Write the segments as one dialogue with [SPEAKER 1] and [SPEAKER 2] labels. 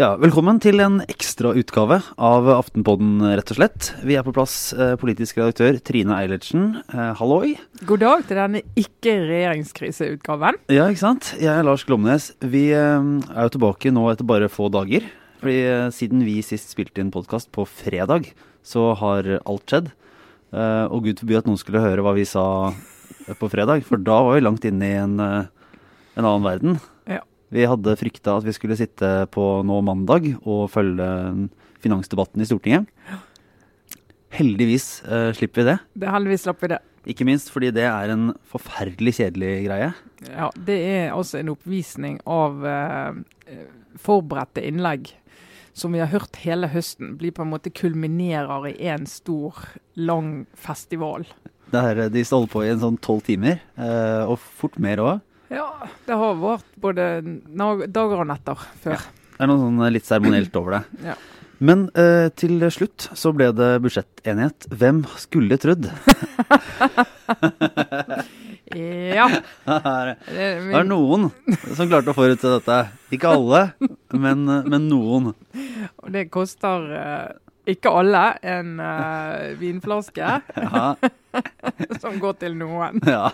[SPEAKER 1] Ja, Velkommen til en ekstrautgave av Aftenpodden, rett og slett. Vi er på plass, eh, politisk redaktør Trine Eilertsen. Eh, halloi.
[SPEAKER 2] God dag til denne ikke-regjeringskriseutgaven.
[SPEAKER 1] Ja, ikke sant. Jeg er Lars Glomnes. Vi eh, er jo tilbake nå etter bare få dager. Fordi siden vi sist spilte inn podkast på fredag, så har alt skjedd. Eh, og gud forby at noen skulle høre hva vi sa på fredag, for da var vi langt inne i en, en annen verden. Vi hadde frykta at vi skulle sitte på nå mandag og følge finansdebatten i Stortinget. Heldigvis eh, slipper vi det.
[SPEAKER 2] Det heldigvis slapp vi det.
[SPEAKER 1] Ikke minst fordi det er en forferdelig kjedelig greie.
[SPEAKER 2] Ja, Det er altså en oppvisning av eh, forberedte innlegg som vi har hørt hele høsten, blir på en måte kulminerer i en stor, lang festival.
[SPEAKER 1] Det her, de holder på i en sånn tolv timer, eh, og fort mer òg.
[SPEAKER 2] Ja, det har vært både dager og netter før.
[SPEAKER 1] Det er noe sånn litt seremonielt over det.
[SPEAKER 2] Ja.
[SPEAKER 1] Men eh, til slutt så ble det budsjettenighet. Hvem skulle trodd?
[SPEAKER 2] Ja.
[SPEAKER 1] Det
[SPEAKER 2] Det,
[SPEAKER 1] er noen som klarte å forutse dette. Ikke alle, men, men noen.
[SPEAKER 2] og det koster eh, ikke alle en eh, vinflaske
[SPEAKER 1] Ja,
[SPEAKER 2] som går til noen.
[SPEAKER 1] ja.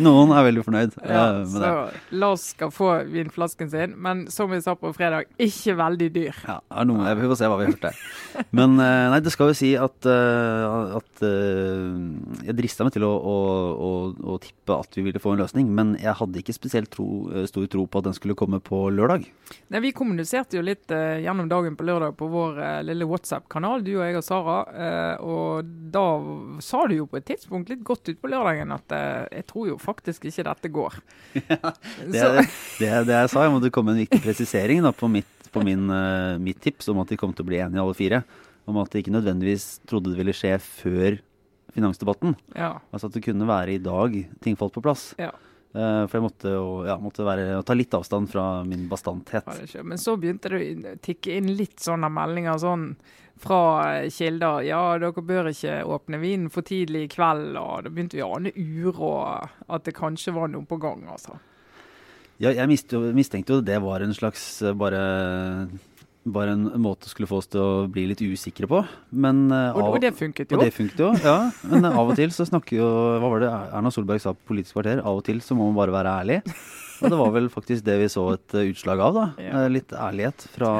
[SPEAKER 1] Noen er veldig fornøyd
[SPEAKER 2] ja, uh,
[SPEAKER 1] med
[SPEAKER 2] så
[SPEAKER 1] det.
[SPEAKER 2] Lars skal få vinflasken sin, men som vi sa på fredag, ikke veldig dyr.
[SPEAKER 1] Ja, noen, jeg får se hva vi hørte. Men uh, nei, det skal jo si at, uh, at eh, jeg drista meg til å, å, å, å tippe at vi ville få en løsning, men jeg hadde ikke spesielt tro, eh, stor tro på at den skulle komme på lørdag.
[SPEAKER 2] Nei, Vi kommuniserte jo litt eh, gjennom dagen på lørdag på vår eh, lille WhatsApp-kanal, du og jeg og Sara. eh, og da sa du jo på et tidspunkt litt godt ut på lørdagen at eh, jeg tror jo faktisk ikke dette går.
[SPEAKER 1] Det er det, det jeg sa. Jeg måtte komme med en viktig presisering da, på, mitt, på min, eh, mitt tips om at de kom til å bli enige alle fire. Om at de ikke nødvendigvis trodde det ville skje før finansdebatten.
[SPEAKER 2] ja,
[SPEAKER 1] Altså at det kunne være i dag ting falt på plass.
[SPEAKER 2] Ja.
[SPEAKER 1] Eh, for jeg måtte, jo- ja, måtte være, ta litt avstand fra min bastanthet.
[SPEAKER 2] Ja. Men så begynte det å tikke inn litt sånne meldinger sånn fra eh, kilder. Ja, dere bør ikke åpne vinen for tidlig i kveld. Og da begynte vi å ane uråd at det kanskje var noe på gang, altså.
[SPEAKER 1] Ja, jeg mistenkte jo- jo det var en slags eh, bare bare en måte skulle få oss til å bli litt usikre på. Men, uh,
[SPEAKER 2] Og,
[SPEAKER 1] av,
[SPEAKER 2] og det funket jo.
[SPEAKER 1] og det funket jo, ja. Men uh, av og til så snakker jo Hva var det Erna Solberg sa på Politisk kvarter? Av og til så må man bare være ærlig. Og det var vel faktisk det vi så et uh, utslag av, da.
[SPEAKER 2] Ja.
[SPEAKER 1] Litt ærlighet fra,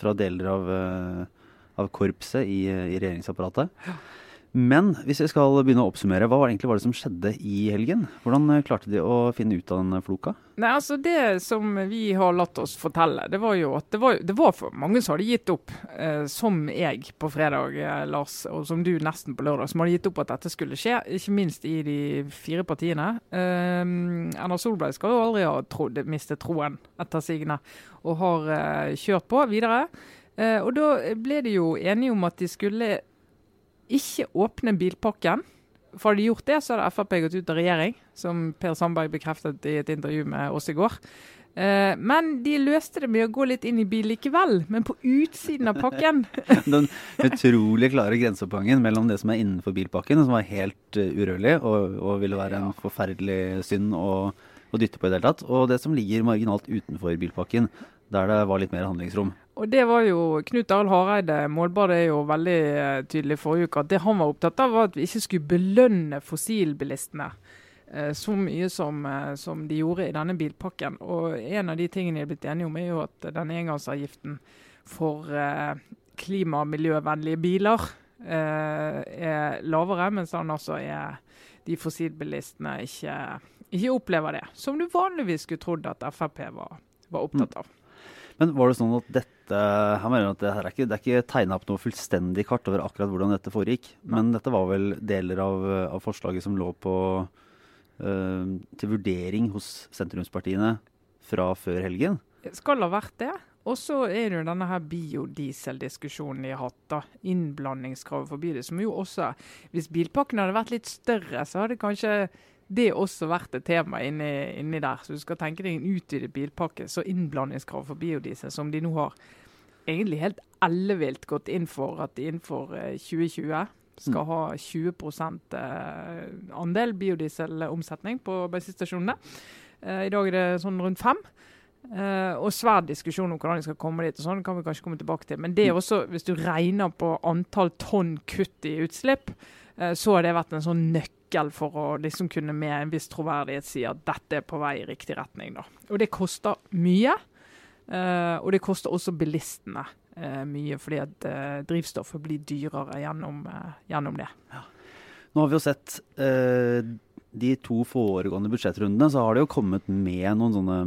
[SPEAKER 1] fra deler av, av korpset i, i regjeringsapparatet. Men hvis vi skal begynne å oppsummere, hva var det egentlig var det som skjedde i helgen? Hvordan klarte de å finne ut av den floka?
[SPEAKER 2] Nei, altså Det som vi har latt oss fortelle, det var jo at det var, det var for mange som hadde gitt opp. Eh, som jeg på fredag, eh, Lars, og som du nesten på lørdag, som hadde gitt opp at dette skulle skje. Ikke minst i de fire partiene. Eh, Erna Solberg skal jo aldri ha trodd, mistet troen etter sigende, og har eh, kjørt på videre. Eh, og da ble de jo enige om at de skulle ikke åpne bilpakken. For hadde de gjort det, så hadde Frp gått ut av regjering, som Per Sandberg bekreftet i et intervju med oss i går. Eh, men de løste det med å gå litt inn i bil likevel, men på utsiden av pakken.
[SPEAKER 1] Den utrolig klare grenseoppgangen mellom det som er innenfor bilpakken, som var helt uh, urørlig og, og ville være en forferdelig synd å, å dytte på i det hele tatt, og det som ligger marginalt utenfor bilpakken, der det var litt mer handlingsrom.
[SPEAKER 2] Og det var jo Knut Arild Hareide målbar det er jo veldig eh, tydelig forrige uke at det han var opptatt av, var at vi ikke skulle belønne fossilbilistene eh, så mye som, eh, som de gjorde i denne bilpakken. Og en av de tingene de er blitt enige om, er jo at den engangsavgiften for klima- og miljøvennlige biler er lavere, mens han altså er de fossilbilistene ikke, ikke opplever det. Som du vanligvis skulle trodd at Frp var, var opptatt av.
[SPEAKER 1] Men var det sånn at dette jeg mener at det, her er ikke, det er ikke tegna opp noe fullstendig kart over akkurat hvordan dette foregikk, men dette var vel deler av, av forslaget som lå på eh, til vurdering hos sentrumspartiene fra før helgen?
[SPEAKER 2] skal ha vært det. Og så er det jo denne her biodieseldiskusjonen de har hatt. da, Innblandingskravet for biodiesel. Som jo også, hvis bilpakken hadde vært litt større, så hadde kanskje det er også vært et tema inni, inni der. Så du skal tenke deg en utvidet bilpakke, så innblandingskrav for biodiesel, som de nå har egentlig helt ellevilt gått inn for at de innenfor eh, 2020 skal ha 20 eh, andel biodieselomsetning på bensinstasjonene. Eh, I dag er det sånn rundt fem. Og svær diskusjon om hvordan de skal komme dit. og sånn kan vi kanskje komme tilbake til. Men det er mm. også, hvis du regner på antall tonn kutt i utslipp, så har det vært en sånn nøkkel for å liksom kunne med en viss troverdighet si at dette er på vei i riktig retning. Da. Og det koster mye. Uh, og det koster også bilistene mye, fordi at drivstoffet blir dyrere gjennom, gjennom det. Ja.
[SPEAKER 1] Nå har vi jo sett de to foregående budsjettrundene, så har det jo kommet med noen sånne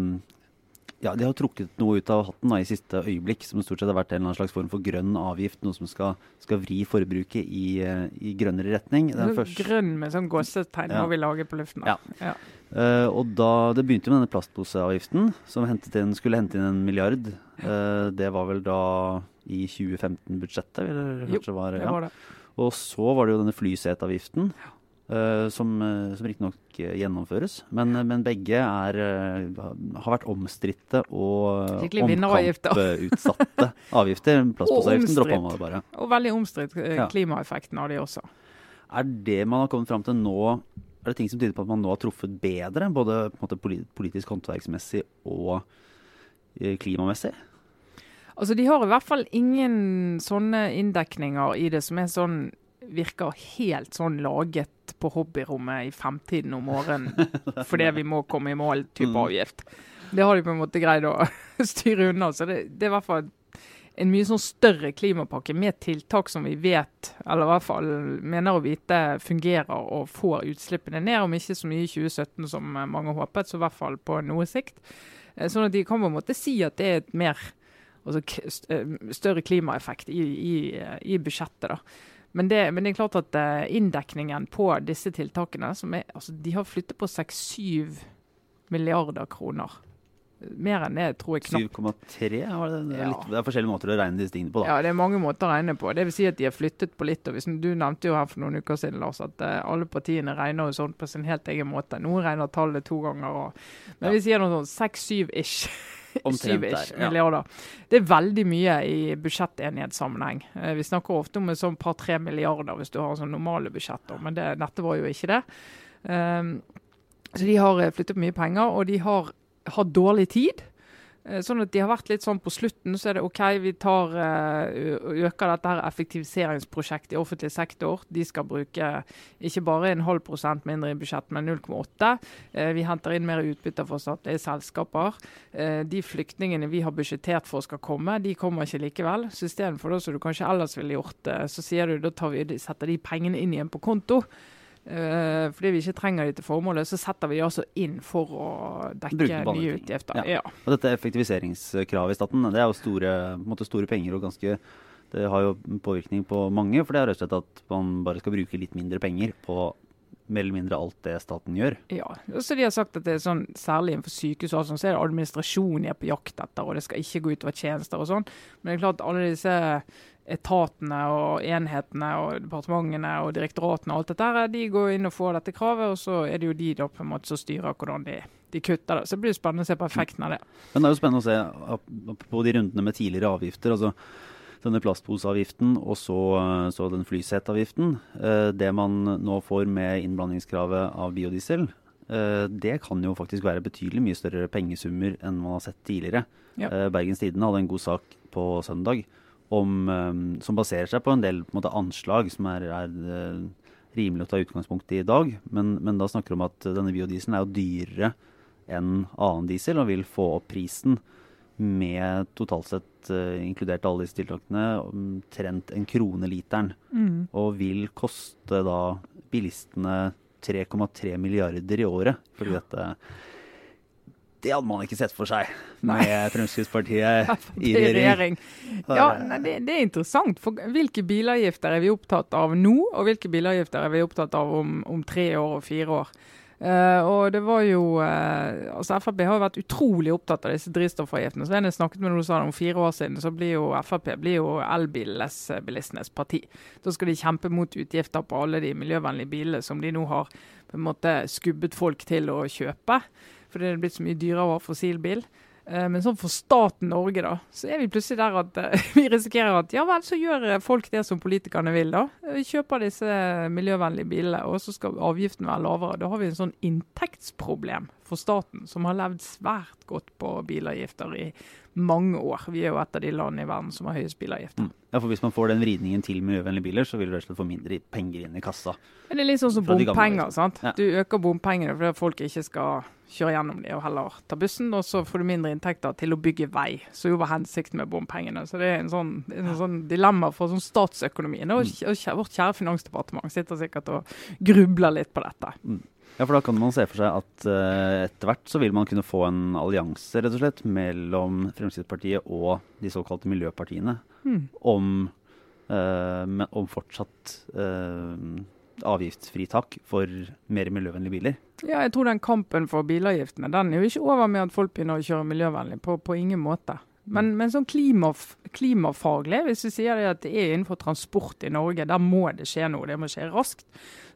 [SPEAKER 1] ja, de har trukket noe ut av hatten da, i siste øyeblikk, som stort sett har vært en eller annen slags form for grønn avgift. Noe som skal, skal vri forbruket i, eh, i grønnere retning.
[SPEAKER 2] Første... Grønn med sånn gåsetegn ja. må vi lage på luften.
[SPEAKER 1] Ja. ja. Uh, og da, Det begynte med denne plastposeavgiften, som inn, skulle hente inn en milliard. Uh, det var vel da i 2015-budsjettet? Jo, det var det. Og så var det jo denne flyseteavgiften. Ja. Uh, som, uh, som riktignok uh, gjennomføres. Men, men begge er, har vært omstridte og omkamputsatte avgifter. Plastposeavgiften droppa man bare.
[SPEAKER 2] Og veldig omstridt klimaeffekten av de også.
[SPEAKER 1] Er det man har kommet fram til nå er det ting som tyder på at man nå har truffet bedre, både måte, politisk håndverksmessig og klimamessig?
[SPEAKER 2] Altså, De har i hvert fall ingen sånne inndekninger i det som er sånn virker helt sånn laget på hobbyrommet i fremtiden om morgenen fordi vi må komme i mål type mm. avgift. Det har de på en måte greid å styre unna. Så det, det er i hvert fall en mye sånn større klimapakke med tiltak som vi vet, eller i hvert fall mener å vite fungerer og får utslippene ned. Om ikke så mye i 2017 som mange håpet, så i hvert fall på noe sikt. Eh, sånn at de kan på en måte si at det er et mer altså eh, større klimaeffekt i, i, i budsjettet. da. Men det, men det, er klart at uh, inndekningen på disse tiltakene er, altså, De har flyttet på 6-7 milliarder kroner. Mer enn det tror jeg knapt.
[SPEAKER 1] 7,3? Det, det, det er forskjellige måter å regne disse tingene på. da.
[SPEAKER 2] Ja, det er mange måter å regne på. Det vil si at de har flyttet på litt. og hvis, Du nevnte jo her for noen uker siden Lars, at uh, alle partiene regner jo sånn på sin helt egen måte. Noen regner tallet to ganger. Og, men ja. vi sier noe sånn 6-7 ish. Syv-ish ja. milliarder. Det er veldig mye i budsjettenighetssammenheng. Eh, vi snakker ofte om et sånn par-tre milliarder hvis du har sånn normale budsjetter, men det, dette var jo ikke det. Um, så de har flyttet flyttet mye penger, og de har hatt dårlig tid. Eh, sånn at de har vært litt sånn på slutten, så er det OK, vi tar, uh, øker dette her effektiviseringsprosjektet i offentlig sektor. De skal bruke ikke bare en halv prosent mindre i budsjett, men 0,8. Uh, vi henter inn mer utbytte for statlige selskaper. De flyktningene vi har budsjettert for skal komme, de kommer ikke likevel. Så istedenfor det som du kanskje ellers ville gjort, så sier du da vi, setter de pengene inn igjen på konto. Uh, fordi vi ikke trenger de til formålet, så setter vi altså inn for å dekke nye utgifter.
[SPEAKER 1] Ja. Ja. Og dette effektiviseringskravet i staten, det er jo store, måte, store penger og ganske det har jo påvirkning på mange, for det er rett og slett at man bare skal bruke litt mindre penger på mer eller mindre alt det staten gjør.
[SPEAKER 2] Ja, så de har sagt at det er sånn, særlig innenfor sykehus og sånn, så er det administrasjon de er på jakt etter, og det skal ikke gå utover tjenester og sånn. Men det er klart alle disse etatene og enhetene og departementene og direktoratene og alt dette her, de går inn og får dette kravet, og så er det jo de da på en måte som styrer hvordan de, de kutter det. Så det blir spennende å se på effekten av det.
[SPEAKER 1] Men det er jo spennende å se på de rundene med tidligere avgifter. altså denne plastposeavgiften og så, så den flyseteavgiften. Eh, det man nå får med innblandingskravet av biodiesel, eh, det kan jo faktisk være betydelig mye større pengesummer enn man har sett tidligere. Ja. Eh, Bergens Tidende hadde en god sak på søndag om, um, som baserer seg på en del på en måte, anslag som er, er uh, rimelig å ta utgangspunkt i i dag. Men, men da snakker vi om at denne biodieselen er jo dyrere enn annen diesel og vil få opp prisen med totalt sett, uh, inkludert alle disse tiltakene, omtrent en krone literen. Mm. Og vil koste da bilistene 3,3 milliarder i året. fordi dette det hadde man ikke sett for seg med. Fremskrittspartiet i regjering.
[SPEAKER 2] Ja, nei, det, det, er interessant. For hvilke bilavgifter er vi opptatt av nå, og hvilke bilavgifter er vi opptatt av om, om tre år og fire år? Uh, og det var jo uh, altså Frp har jo vært utrolig opptatt av disse drivstoffavgiftene. så jeg snakket med noen sa om fire år siden, så blir jo Frp blir jo elbilbilistenes parti. Da skal de kjempe mot utgifter på alle de miljøvennlige bilene som de nå har på en måte skubbet folk til å kjøpe fordi det er blitt så mye dyrere å ha fossilbil. Eh, men sånn for staten Norge, da, så er vi plutselig der at uh, vi risikerer at ja vel, så gjør eh, folk det som politikerne vil, da. Vi kjøper disse miljøvennlige bilene, og så skal avgiften være lavere. Da har vi en sånn inntektsproblem for staten, som har levd svært godt på bilavgifter i mange år. Vi er jo et av de landene i verden som har høyest bilavgifter.
[SPEAKER 1] Mm. Ja, for Hvis man får den vridningen til miljøvennlige biler, så vil du rett og slett få mindre penger inn i kassa.
[SPEAKER 2] Men Det er litt sånn som bompenger. sant?
[SPEAKER 1] Ja.
[SPEAKER 2] Du øker bompengene fordi folk ikke skal kjøre gjennom de og heller ta bussen. Og så får du mindre inntekter til å bygge vei, som jo var hensikten med bompengene. Så det er en sånn, en sånn dilemma for sånn statsøkonomien. Og,
[SPEAKER 1] Mm.
[SPEAKER 2] og vårt kjære finansdepartement sitter sikkert og grubler litt på dette.
[SPEAKER 1] Ja, for da kan man se for seg at uh, etter hvert så vil man kunne få en allianse rett og slett mellom Fremskrittspartiet og de såkalte miljøpartiene
[SPEAKER 2] mm.
[SPEAKER 1] om, uh, om fortsatt uh, avgiftsfritak for mer miljøvennlige biler.
[SPEAKER 2] Ja, jeg tror den kampen for bilavgiftene den er jo ikke over med at folk begynner å kjøre miljøvennlig. På, på ingen måte. Men, men sånn klima, klimafaglig, hvis vi sier det at det er innenfor transport i Norge, der må det skje noe, det må skje raskt,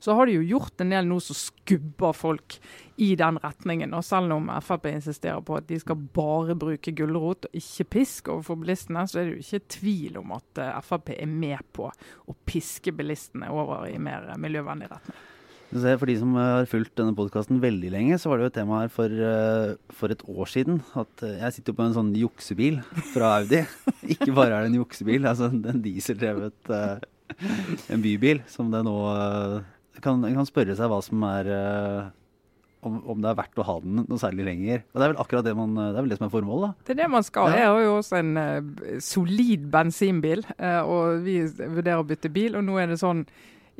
[SPEAKER 2] så har de jo gjort en del nå som skubber folk i den retningen. Og selv om Frp insisterer på at de skal bare bruke gulrot og ikke pisk overfor bilistene, så er det jo ikke tvil om at eh, Frp er med på å piske bilistene over i mer miljøvennlig retning.
[SPEAKER 1] For de som har fulgt denne podkasten veldig lenge, så var det jo et tema her for, eh, for et år siden. At eh, jeg sitter jo på en sånn juksebil fra Audi. Ikke bare er det en juksebil, altså en dieseldrevet uh, en bybil som det nå kan, kan spørre seg hva som er om, om, det er verdt å ha den noe særlig lenger. Og Det er vel akkurat det, man, det, er vel det som er formålet? da?
[SPEAKER 2] Det er det man skal. Jeg har jo også en uh, solid bensinbil, uh, og vi vurderer å bytte bil. Og nå er det sånn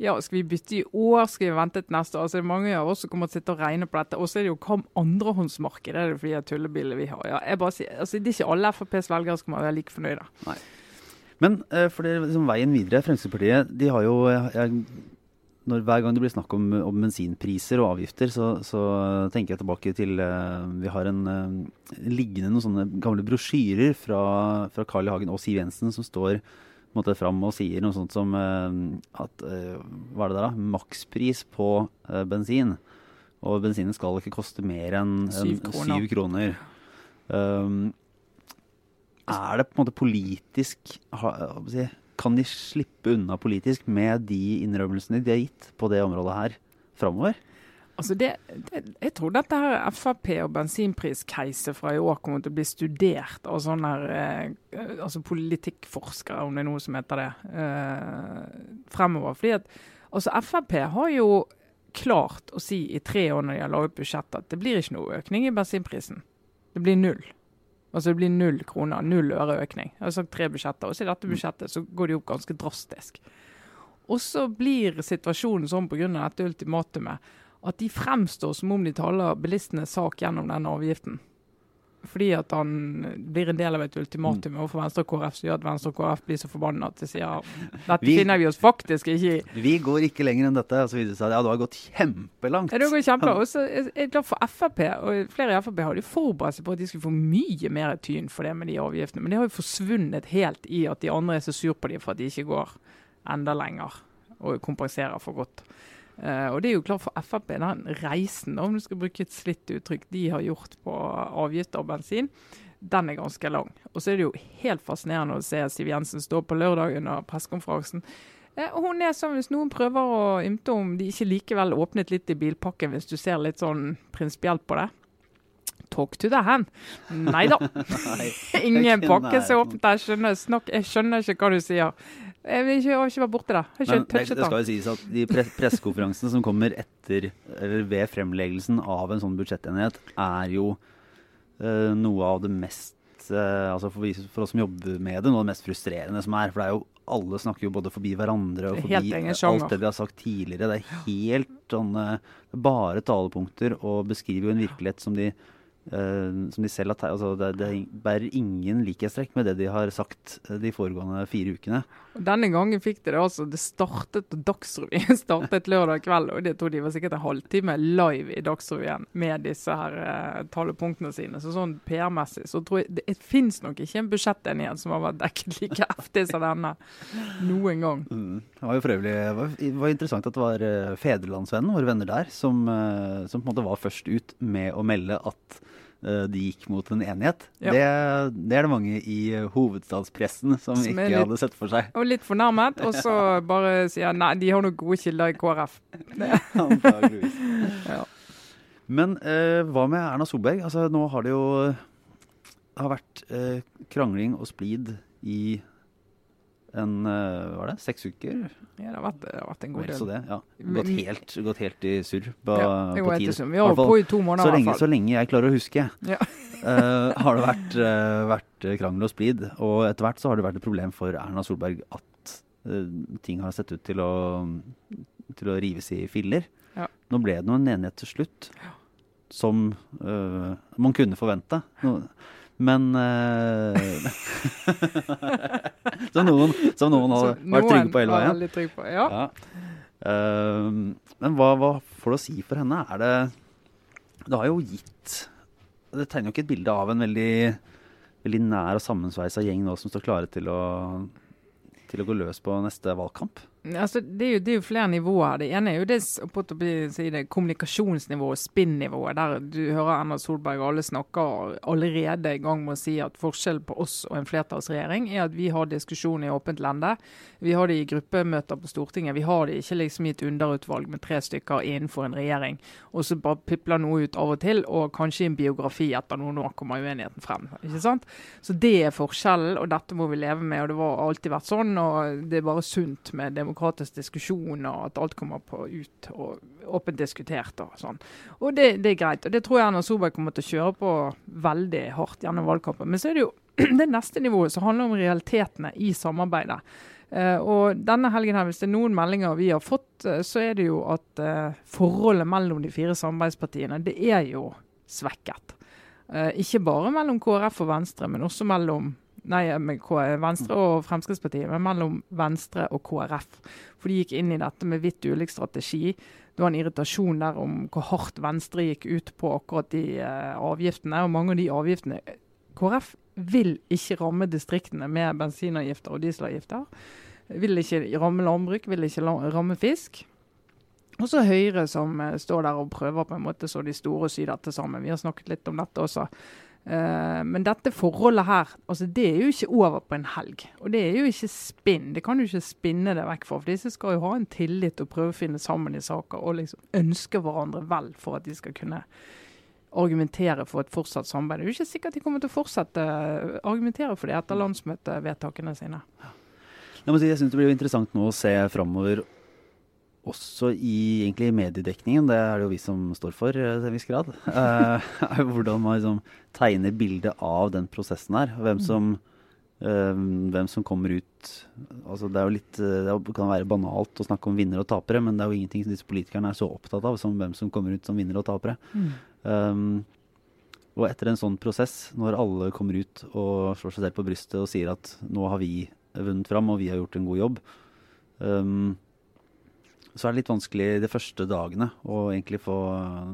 [SPEAKER 2] ja, skal vi bytte i år, skal vi vente til neste år? Altså, det er mange av oss som kommer til å sitte og regne på dette. Og så er det jo kom andrehåndsmarkedet er det for tullebiler vi har. Ja, jeg bare sier, altså, det er ikke alle FrPs velgere som er like fornøyde.
[SPEAKER 1] Nei. Men uh, for det, liksom, veien videre, Fremskrittspartiet, de har jo jeg, når, Hver gang det blir snakk om, om bensinpriser og avgifter, så, så, tenker jeg tilbake til uh, Vi har en liggende noen sånne gamle brosjyrer fra, fra Carl I. Hagen og Siv Jensen som står måte, fram og sier noe sånt som at Hva er det der, da? Makspris på bensin. Og bensinen skal ikke koste mer enn en,
[SPEAKER 2] syv kroner.
[SPEAKER 1] Syv kroner. Um, er det på en måte politisk Kan de slippe unna politisk med de innrømmelsene de har gitt på det området her framover?
[SPEAKER 2] Altså det, det, jeg tror dette her Frp og bensinpriskeise fra i år kommer til å bli studert av sånne her, eh, altså politikkforskere, om det er noe som heter det, eh, fremover. Fordi at altså Frp har jo klart å si i tre år når de har laget budsjett at det blir ikke noe økning i bensinprisen. Det blir null. Altså det blir null kroner, null øre økning. Jeg har sagt tre budsjetter, og så i dette budsjettet så går de opp ganske drastisk. Og så blir situasjonen sånn pga. dette ultimatumet at de fremstår som om de taler bilistenes sak gjennom denne avgiften. Fordi at han blir en del av et ultimatum overfor Venstre og KrF som gjør at Venstre og KrF blir så forbanna at de sier dette
[SPEAKER 1] Vi-
[SPEAKER 2] finner vi oss faktisk ikke i.
[SPEAKER 1] Vi går ikke lenger enn dette. Og så viser det seg at ja, du har gått kjempelangt.
[SPEAKER 2] Ja, det går kjempelangt. Og så er jeg glad for Frp, og flere i Frp hadde forberedt seg på at de skulle få mye mer tyn for det med de avgiftene. Men det har jo forsvunnet helt i at de andre er så sur på dem for at de ikke går enda lenger og kompenserer for godt. Eh, og det er jo klart for Frp, den reisen, om du skal bruke et slitt uttrykk, de har gjort på avgifter og bensin, den er ganske lang. Og så er det jo helt fascinerende å se Siv Jensen stå på lørdag under pressekonferansen. Uh, hun er sånn, Hvis noen prøver å ymte om de ikke likevel åpnet litt i bilpakken, hvis du ser litt sånn prinsipielt på det Talk to the hand. Nei da. Ingen pakke som åpnet. Jeg skjønner, snakk, jeg skjønner ikke hva du sier. Jeg, vil ikke, ikke være borte, det. Jeg har
[SPEAKER 1] Men
[SPEAKER 2] ikke
[SPEAKER 1] det, skal jo sies at de pre pressekonferansene som kommer etter, eller ved fremleggelsen av en sånn budsjettenighet, er jo uh, noe av det mest uh, altså for, for oss som jobber med det, noe av det mest frustrerende som er. For det er jo alle snakker jo både forbi hverandre og forbi alt det vi har sagt tidligere. Det er helt sånn eh, bare talepunkter og beskriver jo en virkelighet som de eh, som de selv har altså det, det bærer ingen likhetstrekk med det de har sagt eh, de foregående fire ukene.
[SPEAKER 2] Og Denne gangen fikk de det altså. Det startet Dagsrevyen startet lørdag kveld, og det tok de var sikkert en halvtime live i Dagsrevyen med disse her uh, talepunktene sine. Så sånn PR-messig så tror jeg det, det fins nok ikke en budsjettenighet som har vært dekket like heftig som denne noen gang.
[SPEAKER 1] Mm. Det var jo for øvrig var, var interessant at det var uh, Fedrelandsvennen, våre venner der, som, uh, som på en måte var først ut med å melde at de gikk mot en enighet.
[SPEAKER 2] Ja.
[SPEAKER 1] Det, det er det mange i eh, hovedstadspressen som,
[SPEAKER 2] Som
[SPEAKER 1] ikke
[SPEAKER 2] litt-
[SPEAKER 1] hadde sett for seg.
[SPEAKER 2] Og litt fornærmet, og så bare sier nei, de har noen gode kilder i KrF.
[SPEAKER 1] Antageligvis.
[SPEAKER 2] ja.
[SPEAKER 1] Men eh, hva med Erna Solberg? Altså, nå har det jo det har vært eh, krangling og splid i en eh, er det, seks uker?
[SPEAKER 2] Ja, det har vært, det har vært en god del.
[SPEAKER 1] det, ja. Gått helt, gått helt i surr på,
[SPEAKER 2] Ja,
[SPEAKER 1] på tid.
[SPEAKER 2] etter. Vi har på i to måneder
[SPEAKER 1] så lenge, så lenge jeg klarer å huske,
[SPEAKER 2] Ja.
[SPEAKER 1] uh, har det vært, uh, vært krangel og splid. Og etter hvert så har det vært et problem for Erna Solberg at uh, ting har sett ut til å, til å rives i filler.
[SPEAKER 2] Ja.
[SPEAKER 1] Nå ble det nå en enighet til slutt, som man kunne forvente. Nå, men uh, Som noen, som noen har
[SPEAKER 2] som
[SPEAKER 1] vært trygge på hele veien.
[SPEAKER 2] trygg på, ja.
[SPEAKER 1] Ja. Uh, men hva, hva får det å si for henne? Er det Det har jo gitt Det tegner jo ikke et bilde av en veldig, veldig nær og sammensveisa gjeng nå som står klare til å, til å gå løs på neste valgkamp.
[SPEAKER 2] Altså, det, er jo, det er jo flere nivåer. Det ene er jo det, si det kommunikasjonsnivået, spinn-nivået, der du hører Erna Solberg og alle snakker allerede i gang med å si at forskjellen på oss og en flertallsregjering er at vi har diskusjon i åpent lende. Vi har det i gruppemøter på Stortinget. Vi har det ikke liksom i et underutvalg med tre stykker innenfor en regjering, og så bare pipler noe ut av og til, og kanskje i en biografi etter noen år kommer uenigheten frem. ikke sant? Så det er forskjellen, og dette må vi leve med. og Det har alltid vært sånn, og det er bare sunt med demokratisk diskusjon, og at alt kommer på ut og åpent diskutert og sånn. Og det, det er greit. Og det tror jeg Erna Solberg kommer til å kjøre på veldig hardt gjennom valgkampen. Men så er det jo det neste nivået som handler om realitetene i samarbeidet. Uh, og denne helgen her, hvis det er noen meldinger vi har fått, eh, så er det jo at uh, forholdet mellom de fire samarbeidspartiene, det er jo svekket. Ikke bare mellom KrF og Venstre, men også mellom Nei, med K Venstre og Fremskrittspartiet, men mellom Venstre og KrF. For de gikk inn i dette med vidt ulik strategi. Det var en irritasjon der om hvor hardt Venstre gikk ut på akkurat de uh, avgiftene. Og mange av de avgiftene KrF vil ikke ramme distriktene med bensinavgifter og dieselavgifter. Vil ikke ramme landbruk, vil ikke ramme fisk. Og så Høyre som eh, står der og prøver på en måte så de store sy dette sammen. Vi har snakket litt om dette også. Eh, men dette forholdet her, altså det er jo ikke over på en helg. Og det er jo ikke spinn. Det kan du ikke spinne det vekk for. For disse skal jo ha en tillit og prøve å finne sammen i saker og liksom ønske hverandre vel for at de skal kunne argumentere for et fortsatt samarbeid. Det er jo ikke sikkert de kommer til å fortsette å argumentere for det etter landsmøtevedtakene sine.
[SPEAKER 1] Jeg må si, jeg syns det blir interessant nå å se framover også i egentlig mediedekningen, det er det jo vi som står for eh, til en viss grad, eh, er hvordan man liksom tegner bildet av den prosessen her. Hvem som, eh, hvem som kommer ut altså Det er jo litt, eh, det kan være banalt å snakke om vinnere og tapere, men det er jo ingenting som disse politikerne er så opptatt av som hvem som kommer ut som vinnere og tapere. Um, og etter en sånn prosess, når alle kommer ut og slår seg selv på brystet og sier at nå har vi vunnet fram og vi har gjort en god jobb, um, så er det litt vanskelig de første dagene å egentlig få uh,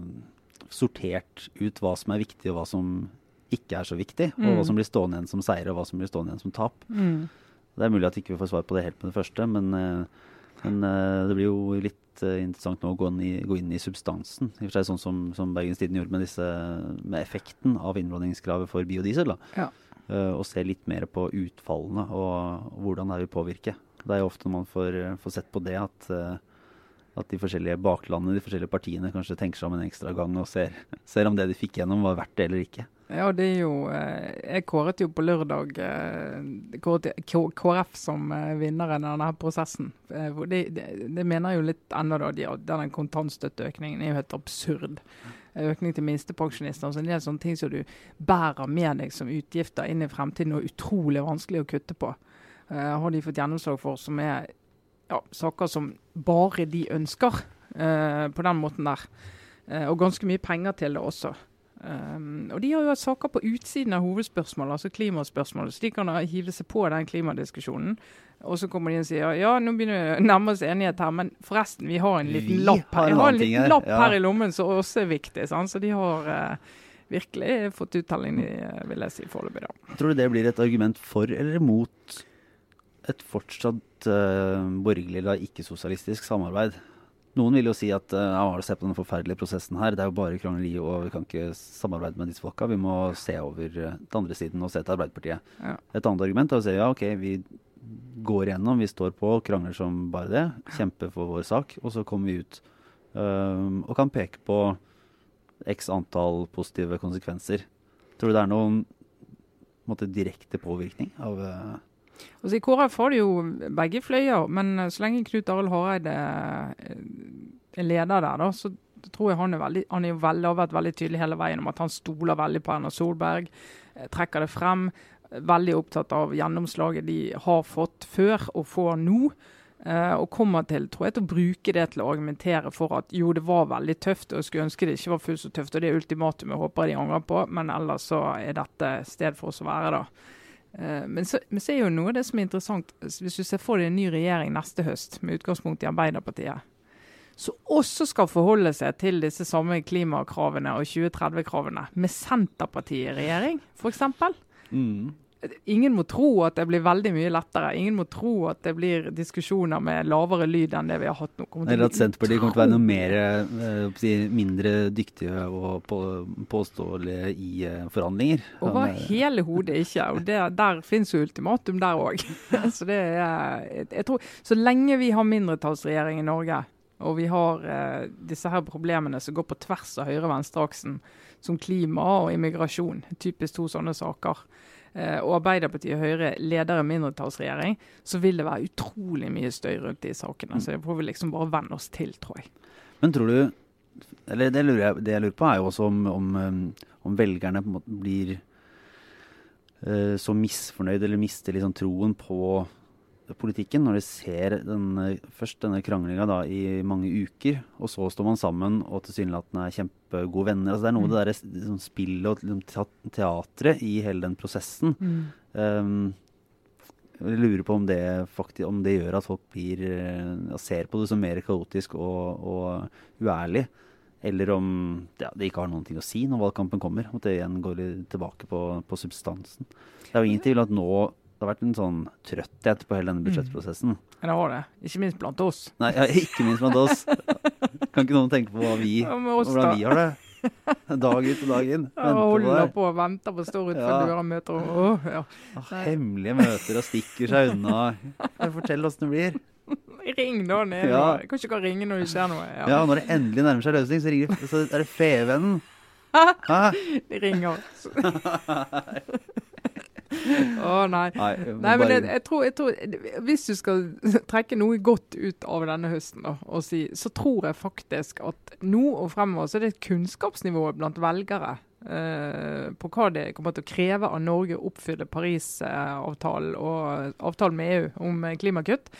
[SPEAKER 1] sortert ut hva som er viktig og hva som ikke er så viktig, og hva
[SPEAKER 2] Mm.
[SPEAKER 1] som blir stående igjen som seier og hva som blir stående igjen som tap. Det er mulig at ikke vi får svar på det helt med det første, men, eh, men eh, det blir jo litt eh, interessant nå å gå inn i, gå inn i substansen. I og for seg sånn som, som Bergens Tidende gjorde med, disse, med effekten av innblandingskravet for biodiesel.
[SPEAKER 2] Ja.
[SPEAKER 1] Og se litt mer på utfallene og, og hvordan det vil påvirke. Det er jo ofte når man får, får sett på det at, eh, at de forskjellige baklandene, de forskjellige partiene kanskje tenker seg om en ekstra gang og ser, ser om det de fikk gjennom var verdt det eller ikke.
[SPEAKER 2] Ja, det er jo eh, Jeg kåret jo på lørdag eh, kåret KrF som eh, vinneren av denne prosessen. Det, de, de mener jo litt ennå, da. De, denne kontantstøtteøkningen er jo helt absurd. Økning til minstepensjonister. Altså en del sånne ting som du bærer med deg som utgifter inn i fremtiden, og utrolig vanskelig å kutte på. Uh, har de fått gjennomslag for, som er ja, saker som bare de ønsker, eh, på den måten der. Eh, og ganske mye penger til det også. Um, og de har jo hatt saker på utsiden av hovedspørsmålet, altså klimaspørsmålet, så de kan hive seg på den klimadiskusjonen. Og så kommer de og sier ja, nå begynner vi å nærme oss enighet her, men forresten, vi har en liten
[SPEAKER 1] Vi
[SPEAKER 2] lapp her. har en liten lapp
[SPEAKER 1] ja.
[SPEAKER 2] her i lommen som også er viktig. Sant? Så de har eh, virkelig fått uttelling, vil jeg si, foreløpig.
[SPEAKER 1] Tror du det blir et argument for eller mot et fortsatt uh, borgerlig eller ikke-sosialistisk samarbeid? Noen vil jo si at uh, ja, se på den forferdelige prosessen her, det er jo bare krangleri og vi kan ikke samarbeide med disse folka. Vi må se over uh, til andre siden og se til Arbeiderpartiet.
[SPEAKER 2] Ja.
[SPEAKER 1] Et annet argument er å si ja, ok, vi går gjennom, vi står på, krangler som bare det, kjemper for vår sak, og så kommer vi ut um, og kan peke på x antall positive konsekvenser. Tror du det er noen måte, direkte påvirkning av uh...
[SPEAKER 2] Altså, I KrF har det jo begge fløyer, men så lenge Knut Arild Hareide er leder der, da, så tror jeg han er veldig, han er veldig, har vært veldig tydelig hele veien om at han stoler veldig på Erna Solberg. Trekker det frem. Veldig opptatt av gjennomslaget de har fått før og får nå. Og kommer til tror jeg, til å bruke det til å argumentere for at jo, det var veldig tøft, og jeg skulle ønske det ikke var fullt så tøft. og Det er ultimatumet håper de angrer på, men ellers så er dette sted for oss å være. da. Uh, men, så, men så er jo noe av det som er interessant, hvis du ser for deg en ny regjering neste høst med utgangspunkt i Arbeiderpartiet, som også skal forholde seg til disse samme klimakravene og 2030-kravene, med Senterpartiet i regjering, f.eks. Mm. Ingen må tro at det blir veldig mye lettere. Ingen må tro at det blir diskusjoner med lavere lyd enn det vi har hatt nå.
[SPEAKER 1] Eller at Senterpartiet kommer til å være noe mer, eh, mindre dyktige og på, påståelige i eh, forhandlinger.
[SPEAKER 2] Over hele hodet ikke. og det, Der finnes jo ultimatum der òg. så det er, jeg tror, så lenge vi har mindretallsregjering i Norge, og vi har eh, disse her problemene som går på tvers av høyre-venstre-aksen, som klima og immigrasjon. Typisk to sånne saker. Eh, og Arbeiderpartiet og Høyre leder en mindretallsregjering, så vil det være utrolig mye støy rundt de sakene. Mm. Så det får vi liksom bare venne oss til, tror jeg.
[SPEAKER 1] Men tror du Eller det, lurer jeg, det jeg lurer på, er jo også om, om, eh, om velgerne på en måte blir uh, så misfornøyd eller mister liksom troen på politikken når de ser denne, først denne kranglinga i mange uker, og så står man sammen og tilsynelatende er kjempegode venner. Altså det er noe med mm. det der liksom, spillet og liksom, teatret i hele den prosessen. Mm. Um, jeg lurer på om det, faktisk, om det gjør at folk blir, ja, ser på det som mer kaotisk og, og uærlig. Eller om ja, det ikke har noen ting å si når valgkampen kommer. At det igjen går tilbake på, på substansen. Det er jo ingen tvil at nå det har vært en sånn trøtthet på hele denne mm. budsjettprosessen.
[SPEAKER 2] Ja, det har det. Ikke minst blant oss.
[SPEAKER 1] Nei, ja, ikke minst blant oss. Kan ikke noen tenke på hva vi, ja, oss, hvordan vi har det? Dag ut og dag inn.
[SPEAKER 2] Ja, holder på og venter på å stå utenfor ja. døra og møter oh, ja.
[SPEAKER 1] ah, Hemmelige møter og stikker seg unna. Fortell åssen det blir.
[SPEAKER 2] Ring da ned. Ja. Kan ikke ringe når det skjer noe.
[SPEAKER 1] Ja. ja, når det endelig nærmer seg løsning, så, ringer, så er det Fevennen.
[SPEAKER 2] De ringer. Å nei. nei, nei men jeg, jeg, tror, jeg, tror, Hvis du skal trekke noe godt ut av denne høsten, da, og si, så tror jeg faktisk at nå og fremover så er det et kunnskapsnivå blant velgere uh, på hva det kommer til å kreve av Norge å oppfylle Parisavtalen og avtalen med EU om klimakutt.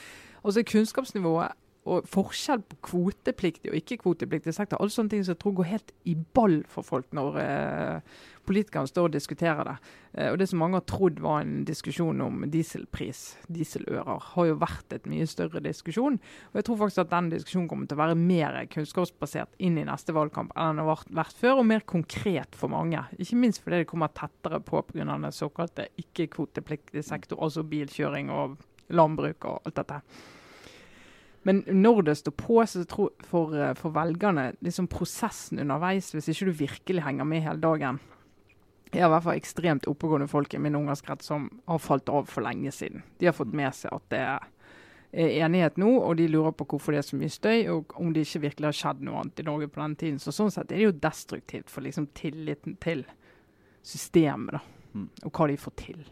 [SPEAKER 2] Og så er kunnskapsnivået og forskjell på kvotepliktig og ikke-kvotepliktig sektor. Alle sånne ting som jeg tror går helt i ball for folk når eh, politikerne står og diskuterer det. Eh, og Det som mange har trodd var en diskusjon om dieselpris, dieselører, har jo vært et mye større diskusjon. Og jeg tror faktisk at den diskusjonen kommer til å være mer kunnskapsbasert inn i neste valgkamp enn den har vært før, og mer konkret for mange. Ikke minst fordi det kommer tettere på pga. den såkalte ikke-kvotepliktig sektor, altså bilkjøring og landbruk og alt dette. Men når det står på så tror, for, eh, for, velgerne, liksom prosessen underveis, hvis ikke du virkelig henger med hele dagen Jeg har i hvert fall ekstremt oppegående folk i min omgangskrets som har falt av for lenge siden. De har fått med seg at det er enighet nå, og de lurer på hvorfor det er så mye støy, og om det ikke virkelig har skjedd noe annet i Norge på den tiden. Så sånn sett er det jo destruktivt for liksom tilliten til systemet, da, mm. og hva de får til.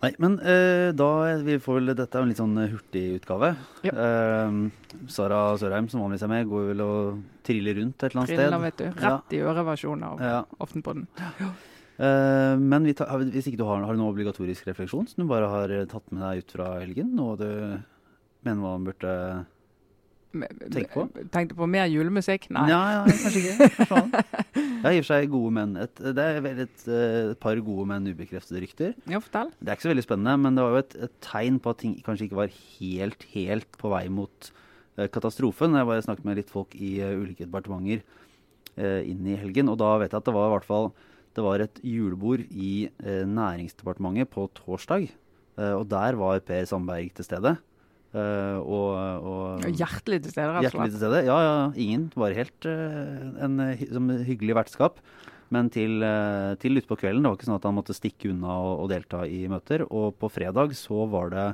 [SPEAKER 1] Nei, men uh, da vi får vel Dette er en litt sånn eh, hurtigutgave. Ja. Uh, Sara Sørheim, som vanligvis er med, går vel og triller rundt et eller annet
[SPEAKER 2] Triller,
[SPEAKER 1] sted.
[SPEAKER 2] vet du. Rett i øreversjonen av ja. Aftenpodden. Ja.
[SPEAKER 1] Uh, men tar, hvis ikke du har, har du noen obligatorisk refleksjon som du bare har tatt med deg ut fra helgen? Noe du mener man burde Tenk på?
[SPEAKER 2] Tenkte på mer julemusikk?
[SPEAKER 1] Nei. Ja, ja kanskje ikke. I og for seg gode menn. Et, det er vel et, et, par gode, men ubekreftede rykter.
[SPEAKER 2] Ja, fortell.
[SPEAKER 1] Det er ikke så veldig spennende, men det var jo et, et tegn på at ting kanskje ikke var helt, helt på vei mot uh, katastrofen. Jeg bare snakket med litt folk i uh, ulike departementer uh, inn i helgen, og da vet jeg at det var i hvert fall det var et julebord i Næringsdepartementet på torsdag. og der var Per Sandberg til stede. Uh, og, og,
[SPEAKER 2] hjertelig til stede, rett og
[SPEAKER 1] slett. Til stede, Ja, ja. Ingen. Bare helt uh, en som hyggelig vertskap. Men til, til utpå kvelden. Det var ikke sånn at han måtte stikke unna og, og, delta i møter. Og på fredag så var det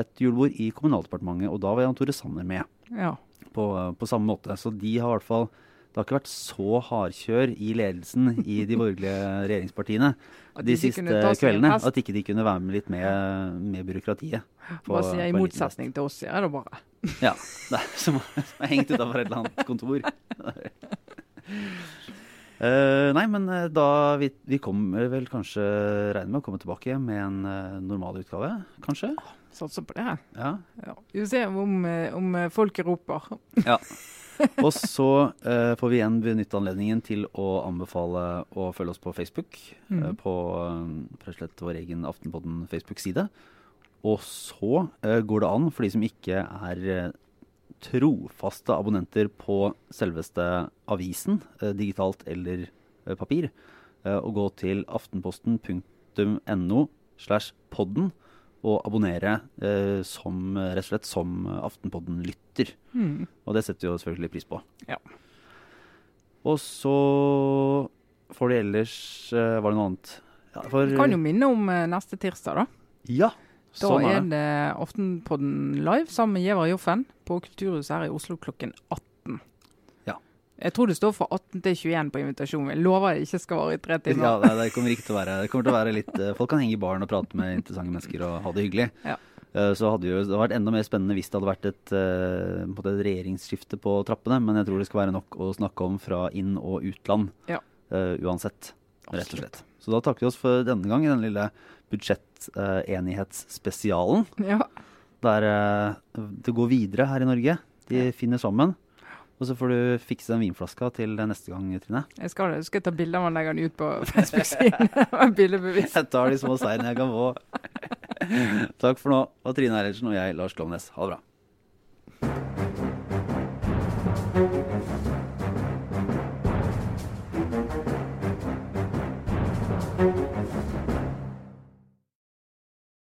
[SPEAKER 1] et julebord i Kommunaldepartementet, og da var Jan Tore Sanner med. Ja. På, på, samme måte. Så de har i hvert fall det har ikke vært så hardkjør i ledelsen i de borgerlige regjeringspartiene de
[SPEAKER 2] de
[SPEAKER 1] siste kveldene. At ikke de kunne være med litt med, med byråkratiet. på-
[SPEAKER 2] Bare
[SPEAKER 1] på
[SPEAKER 2] i motsetning til oss, er det bare.
[SPEAKER 1] Ja. Det er som som er hengt utafor et eller annet kontor. Uh, nei, men eh, da vi, vi kommer vel kanskje regner med å komme tilbake med en uh, normal utgave, kanskje?
[SPEAKER 2] Satser på det.
[SPEAKER 1] Ja.
[SPEAKER 2] Ja. Vi får se om, om folk roper. roper.
[SPEAKER 1] Og så eh, får vi igjen benytte anledningen til å anbefale å følge oss på Facebook. eh, på eh, rett og slett vår egen Aftenpodden Facebook-side. Og så eh, går det an, for de som ikke er eh, trofaste abonnenter på selveste avisen, eh, digitalt eller papir, å gå til aftenposten.no slash podden og abonnere eh, som, rett og slett som Aftenpodden-lytter.
[SPEAKER 2] Mm.
[SPEAKER 1] Og det setter vi jo selvfølgelig pris på.
[SPEAKER 2] Ja.
[SPEAKER 1] Og så får de ellers eh, Var det noe annet? Ja, for,
[SPEAKER 2] Vi kan jo minne om eh, neste tirsdag, da.
[SPEAKER 1] Ja,
[SPEAKER 2] Da
[SPEAKER 1] sånn
[SPEAKER 2] er det.
[SPEAKER 1] Da er det
[SPEAKER 2] Aftenpodden live sammen med Gjevar Joffen på Kulturhuset her i Oslo klokken 18. Jeg tror det står fra 18 til 21 på invitasjonen. Jeg lover det ikke skal vare i tre timer.
[SPEAKER 1] Ja, det, det kommer ikke til å være Det kommer til å være litt eh, Folk kan henge i baren og prate med interessante mennesker og ha det hyggelig.
[SPEAKER 2] Ja.
[SPEAKER 1] Eh, Så hadde jo, det vært enda mer spennende hvis det hadde vært et, eh, et regjeringsskifte på trappene, men jeg tror det skal være nok å snakke om fra inn- og utland
[SPEAKER 2] Ja.
[SPEAKER 1] uh, uansett, rett og slett. Så da takker vi oss for denne gang i den lille budsjettenighetsspesialen.
[SPEAKER 2] Ja.
[SPEAKER 1] Der uh, det går videre her i Norge. De finner sammen. Og så får du fikse den vinflaska til neste gang, Trine.
[SPEAKER 2] Jeg skal, det. skal ta bilder av den og legge den ut på Facebook-siden.
[SPEAKER 1] Jeg tar de små seirene jeg kan få. Takk for nå. Og Trine Eilertsen og jeg, Lars Klovnes. Ha det bra.